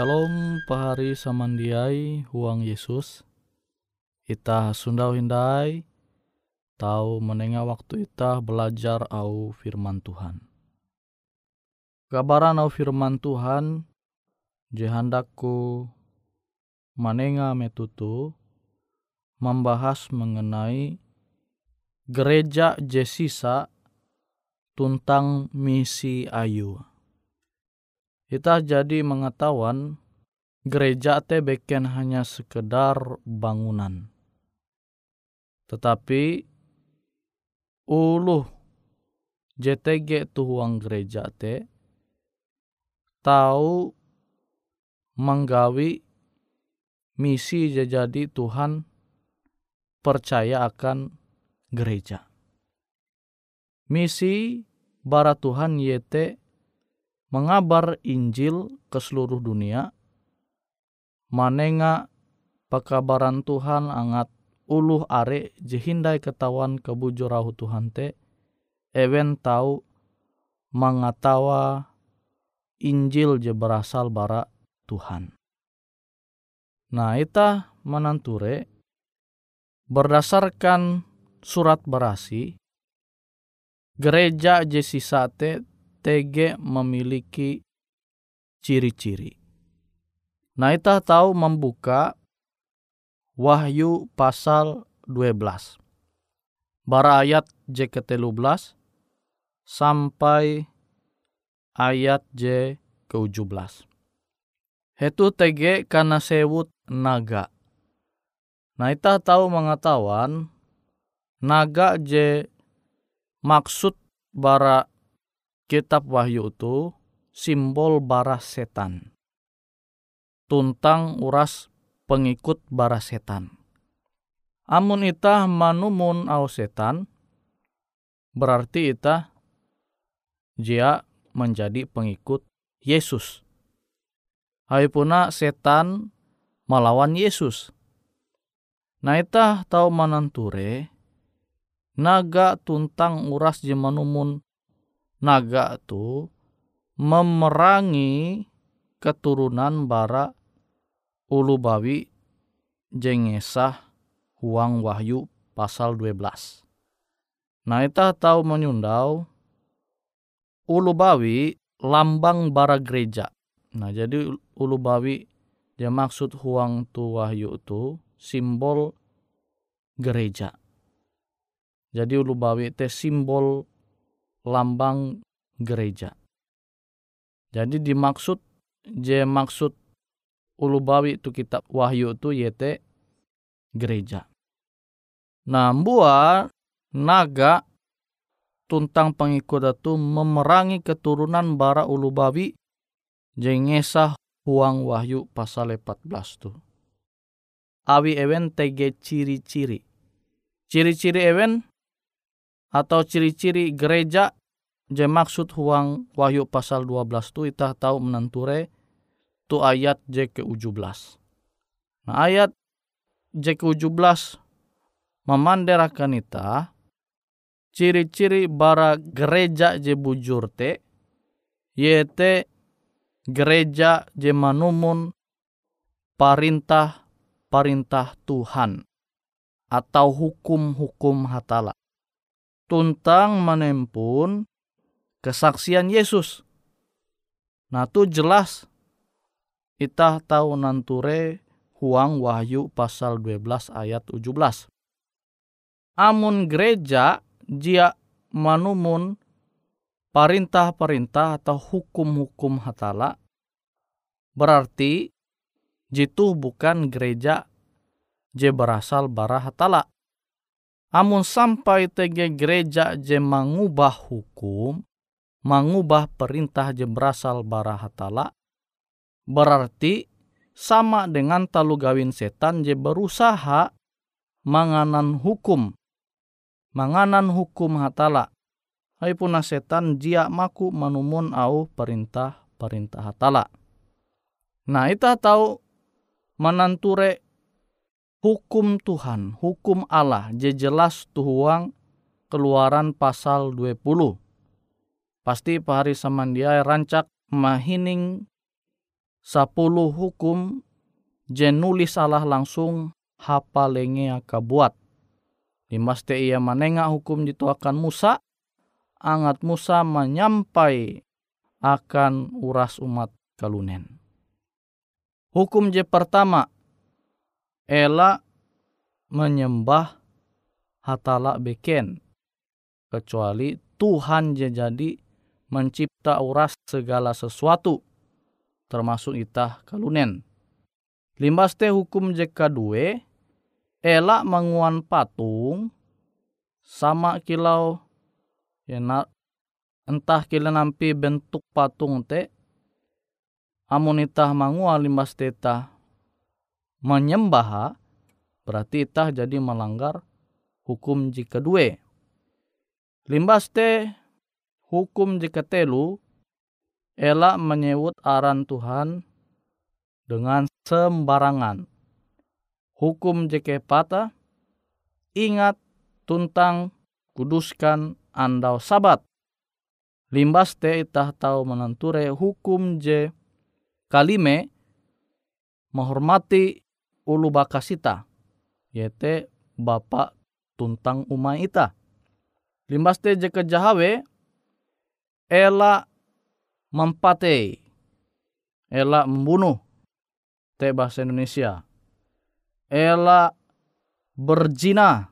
Shalom pahari samandiai huang Yesus. Ita sundau hindai tahu menengah waktu ita belajar au firman Tuhan. Kabaran au firman Tuhan jehandaku manenga metutu membahas mengenai gereja Jesisa tuntang misi ayu. Kita jadi mengetahuan gereja te beken hanya sekedar bangunan. Tetapi uluh JTG tuhuang gereja te tahu menggawi misi jadi Tuhan percaya akan gereja. Misi bara Tuhan yete mengabar Injil ke seluruh dunia, manenga pakabaran Tuhan angat uluh are jehindai ketawan kebujurahu Tuhan te, ewen tahu mengatawa Injil je berasal bara Tuhan. Nah, ita menanture berdasarkan surat berasi gereja je sisate TG memiliki ciri-ciri. Nah, kita tahu membuka Wahyu pasal 12. Bara ayat J ke-13 sampai ayat J ke-17. Itu TG karena sewut naga. Nah, kita tahu mengetahuan naga J maksud bara kitab Wahyu itu simbol bara setan. Tuntang uras pengikut bara setan. Amun ita manumun au setan, berarti ita dia menjadi pengikut Yesus. Hai puna setan melawan Yesus. Ita tahu mananture naga tuntang uras jemanumun naga itu memerangi keturunan bara ulu bawi jengesah huang wahyu pasal 12. Nah kita tahu menyundau ulu bawi lambang bara gereja. Nah jadi ulu bawi dia maksud huang tu wahyu itu simbol gereja. Jadi ulu bawi itu simbol lambang gereja. Jadi dimaksud je maksud ulubawi itu kitab Wahyu itu yete gereja. Nah, buah naga tuntang pengikut itu memerangi keturunan bara ulubawi jengesah huang wahyu pasal 14 tu. Awi ewen tege ciri-ciri. Ciri-ciri ewen atau ciri-ciri gereja je maksud huang wahyu pasal 12 tu kita tahu menenture tu ayat je ke-17. Nah ayat je ke-17 memanderakan ita ciri-ciri bara gereja je bujur te yete gereja je manumun parintah parintah Tuhan atau hukum-hukum hatala tuntang menempun kesaksian Yesus. Nah tu jelas kita tahu nanture huang wahyu pasal 12 ayat 17. Amun gereja jia manumun perintah-perintah atau hukum-hukum hatala berarti jitu bukan gereja je berasal bara hatala Amun sampai tege gereja je mengubah hukum, mengubah perintah je berasal bara hatala, berarti sama dengan talu gawin setan je berusaha manganan hukum, manganan hukum hatala. Hai puna setan jia maku manumun au perintah perintah hatala. Nah, kita tahu menanture hukum Tuhan, hukum Allah, je jelas tuhuang keluaran pasal 20. Pasti pahari samandiai rancak mahining sepuluh hukum je nulis Allah langsung hapa lenge aka buat. Limaste ia menengah hukum akan Musa, angat Musa menyampai akan uras umat kalunen. Hukum je pertama, ela menyembah hatala beken, kecuali Tuhan jadi mencipta uras segala sesuatu termasuk itah kalunen. Limbas teh hukum jeka dua, elak menguan patung sama kilau ya entah kila nampi bentuk patung te amun itah manguan limbas teta menyembah berarti itah jadi melanggar hukum jika dua. Limbas teh hukum jika telu elak menyebut aran Tuhan dengan sembarangan. Hukum jeke pata, ingat tuntang kuduskan andau sabat. Limbas te itah tahu menenture hukum je kalime menghormati ulu bakasita yaitu bapak tuntang umai ita. Limbas te je kejahawe ela mempate, elak membunuh, te bahasa Indonesia. Elak berzina,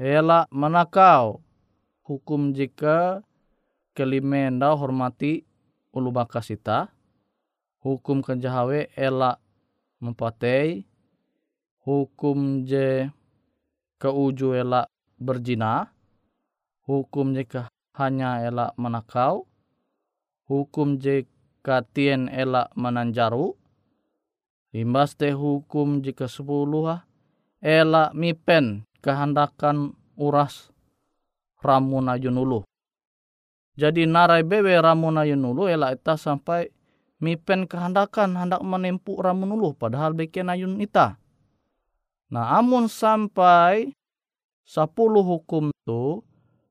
elak menakau, hukum jika kelimenda hormati ulu bakasita, hukum kejahawe elak mempatei, hukum je keuju elak berzina, hukum jika hanya elak menakau, hukum jika tien elak menanjaru. Limbas teh hukum jika sepuluh elak mipen kehendakan uras ramun ayun ulu. Jadi narai bewe ramun ayun ulu elak ita sampai mipen kehendakan hendak menempuh ramun ulu padahal beken ayun ita. Nah amun sampai sepuluh hukum tu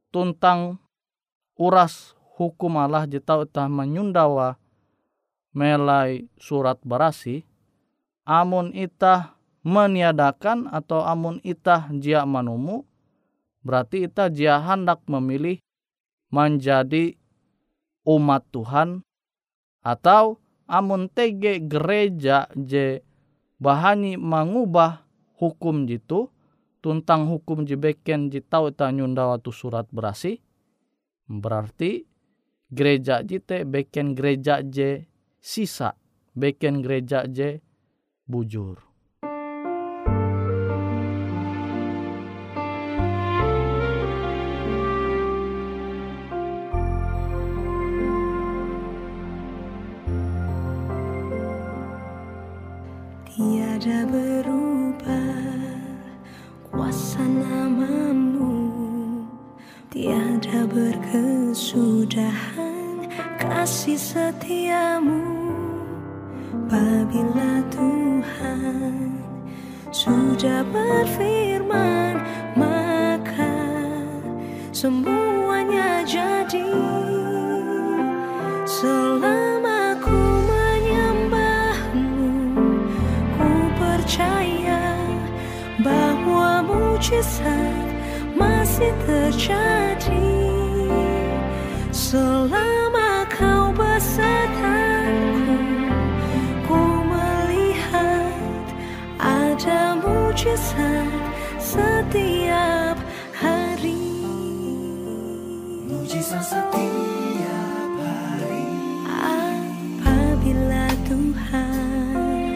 tuntang uras hukum Allah jitau tah menyundawa melai surat berasi amun itah meniadakan atau amun itah jia manumu berarti itah jia hendak memilih menjadi umat Tuhan atau amun tege gereja je bahani mengubah hukum jitu tuntang hukum jibeken jitau ta nyundawa tu surat berasi berarti gereja jite beken gereja je sisa beken gereja je bujur. Tiada berkesudahan kasih setiamu. Bila Tuhan sudah berfirman Maka semuanya jadi. Selama ku menyembahmu Ku percaya bahwa mujizat terjadi. Selama kau besertaku ku melihat ada mujizat setiap hari. Mujizat setiap hari. Apabila Tuhan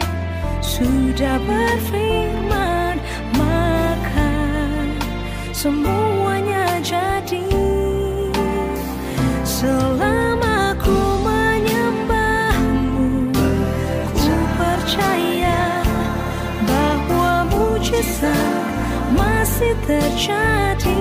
sudah berfirman maka semuanya terjadi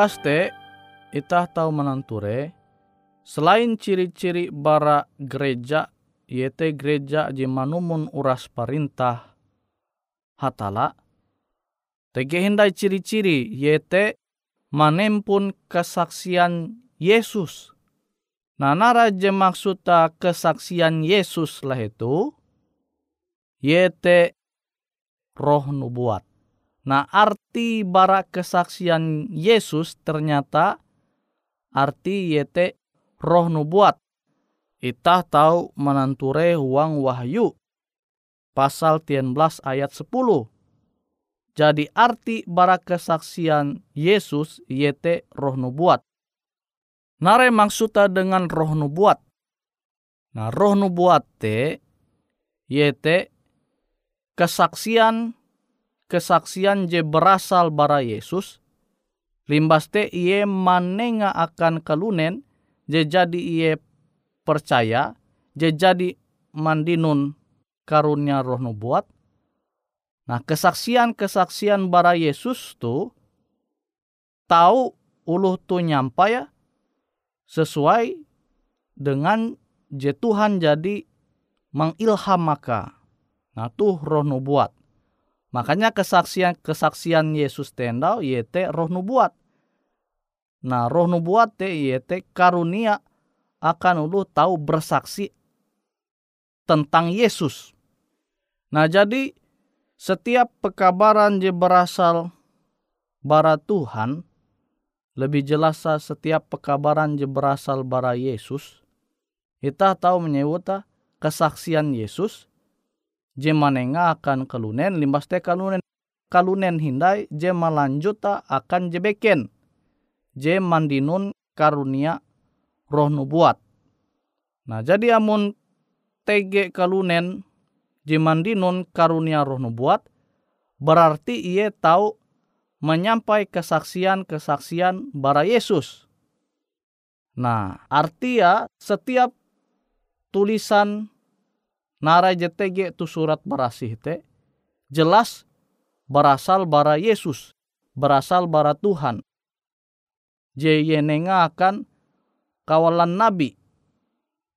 Nah limbas te itah tahu menanture selain ciri-ciri bara gereja yaitu gereja je manumun uras perintah hatala tege hindai ciri-ciri yaitu manempun kesaksian Yesus. Nah, nara je maksudta kesaksian Yesus lah itu, yete roh nubuat. Nah, arti bara kesaksian Yesus ternyata arti yete roh nubuat. Itah tahu menanture huang wahyu. Pasal 13 ayat 10. Jadi arti bara kesaksian Yesus yete roh nubuat. Nare maksudnya dengan roh nubuat. Nah, roh nubuat te yete kesaksian kesaksian je berasal bara Yesus limbas te iye manenga akan kalunen je jadi iye percaya je jadi mandinun karunia roh nubuat Nah, kesaksian-kesaksian bara Yesus tu tahu uluh tu nyampai ya sesuai dengan je Tuhan jadi mengilham maka. Nah, tuh roh nubuat. Makanya kesaksian-kesaksian Yesus tendau yete roh nubuat. Nah, roh nubuat te yete karunia akan ulu tahu bersaksi tentang Yesus. Nah, jadi setiap pekabaran je berasal bara Tuhan, lebih jelas setiap pekabaran je berasal bara Yesus, kita tahu menyebutnya kesaksian Yesus, je manenga akan kalunen, limbas te kalunen, kalunen hindai je melanjuta akan jebeken, je mandinun karunia roh nubuat. Nah jadi amun tege kalunen jimandinun karunia roh nubuat, berarti ia tahu menyampai kesaksian-kesaksian bara Yesus. Nah, artinya setiap tulisan narai JTG itu surat berasih te jelas berasal bara Yesus, berasal bara Tuhan. Jeyenenga akan kawalan nabi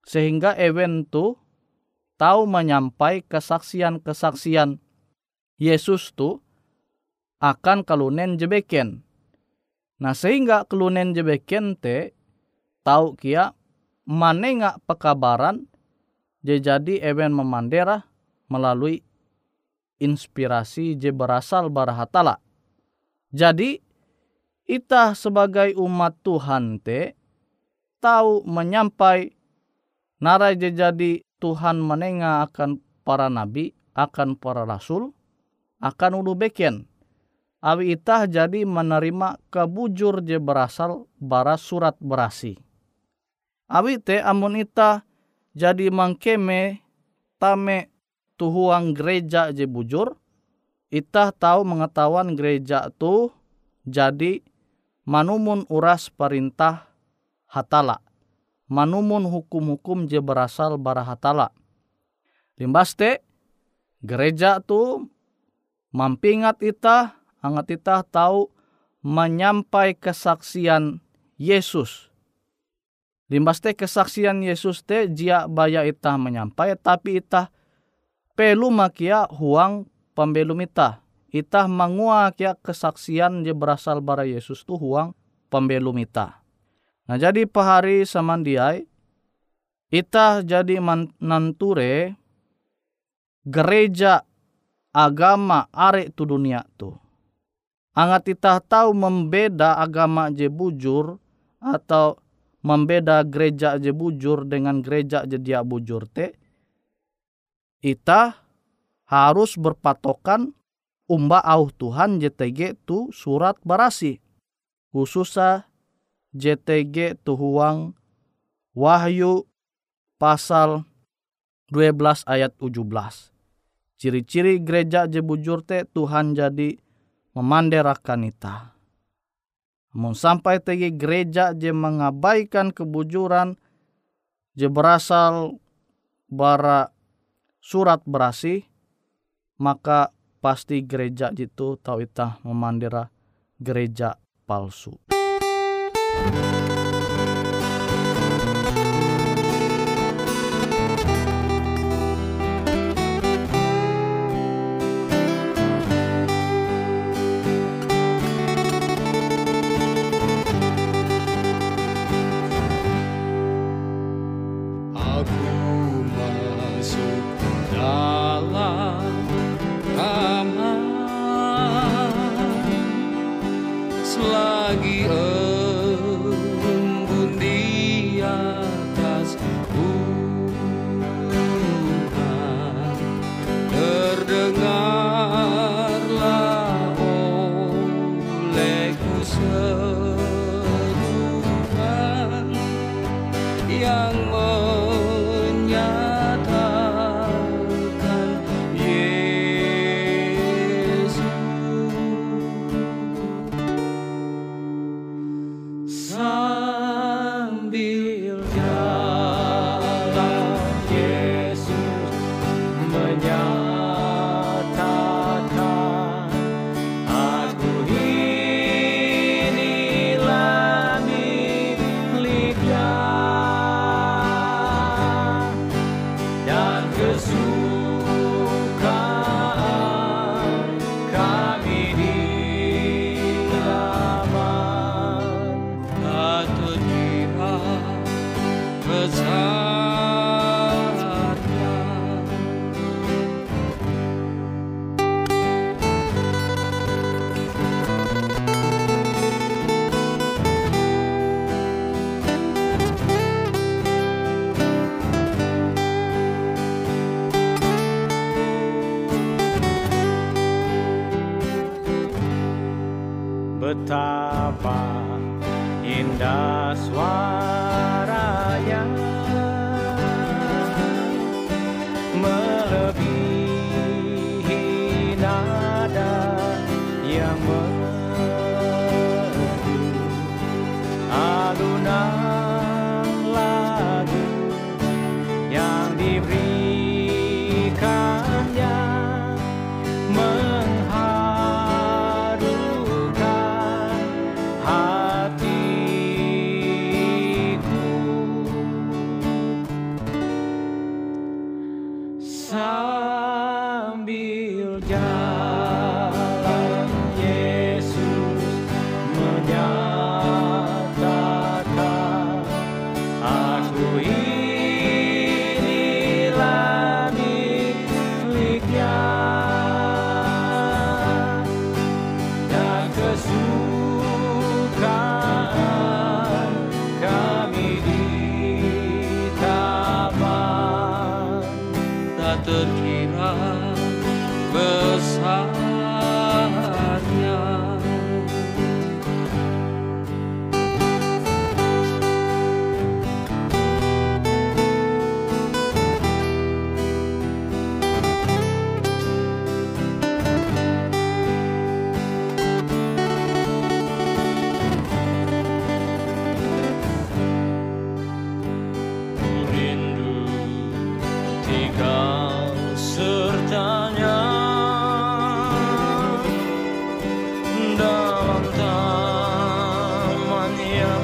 sehingga event tu tahu menyampai kesaksian-kesaksian Yesus tu akan kelunen jebeken. Nah sehingga kelunen jebeken te tahu kia manenga pekabaran jadi ewen memandera melalui inspirasi je berasal barahatala. Jadi kita sebagai umat Tuhan te tahu menyampai narai je jadi Tuhan menengah akan para nabi, akan para rasul, akan ulu beken. Awi itah jadi menerima kebujur je berasal bara surat berasi. Awi te amun itah jadi mangkeme tame tuhuang gereja je bujur, itah tahu mengetahuan gereja tu jadi manumun uras perintah hatala manumun hukum-hukum je berasal barahatala. Limbaste, gereja tu mampingat ita, angat ita tahu menyampai kesaksian Yesus. Limbaste kesaksian Yesus te jia baya ita menyampai, tapi ita pelu makia huang pembelum ita. Ita mangua kia kesaksian je berasal bara Yesus tu huang pembelum ita. Nah jadi pahari samandiai ita jadi nanture gereja agama are tu dunia tu. Angat ita tahu membeda agama je bujur atau membeda gereja je bujur dengan gereja je dia bujur te. Ita harus berpatokan umba au Tuhan JTG tu surat barasi. Khususnya JTG Tuhuang Wahyu pasal 12 ayat 17. Ciri-ciri gereja jebujur te Tuhan jadi memanderakan ita. Namun sampai tegi gereja je mengabaikan kebujuran je berasal bara surat berasi maka pasti gereja itu tahu ita memandera gereja palsu. Yeah. In the suara Yeah. Yeah.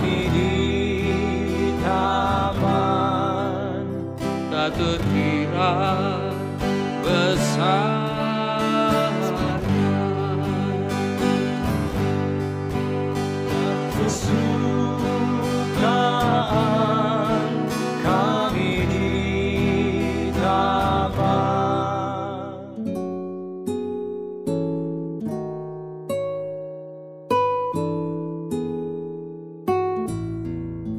family.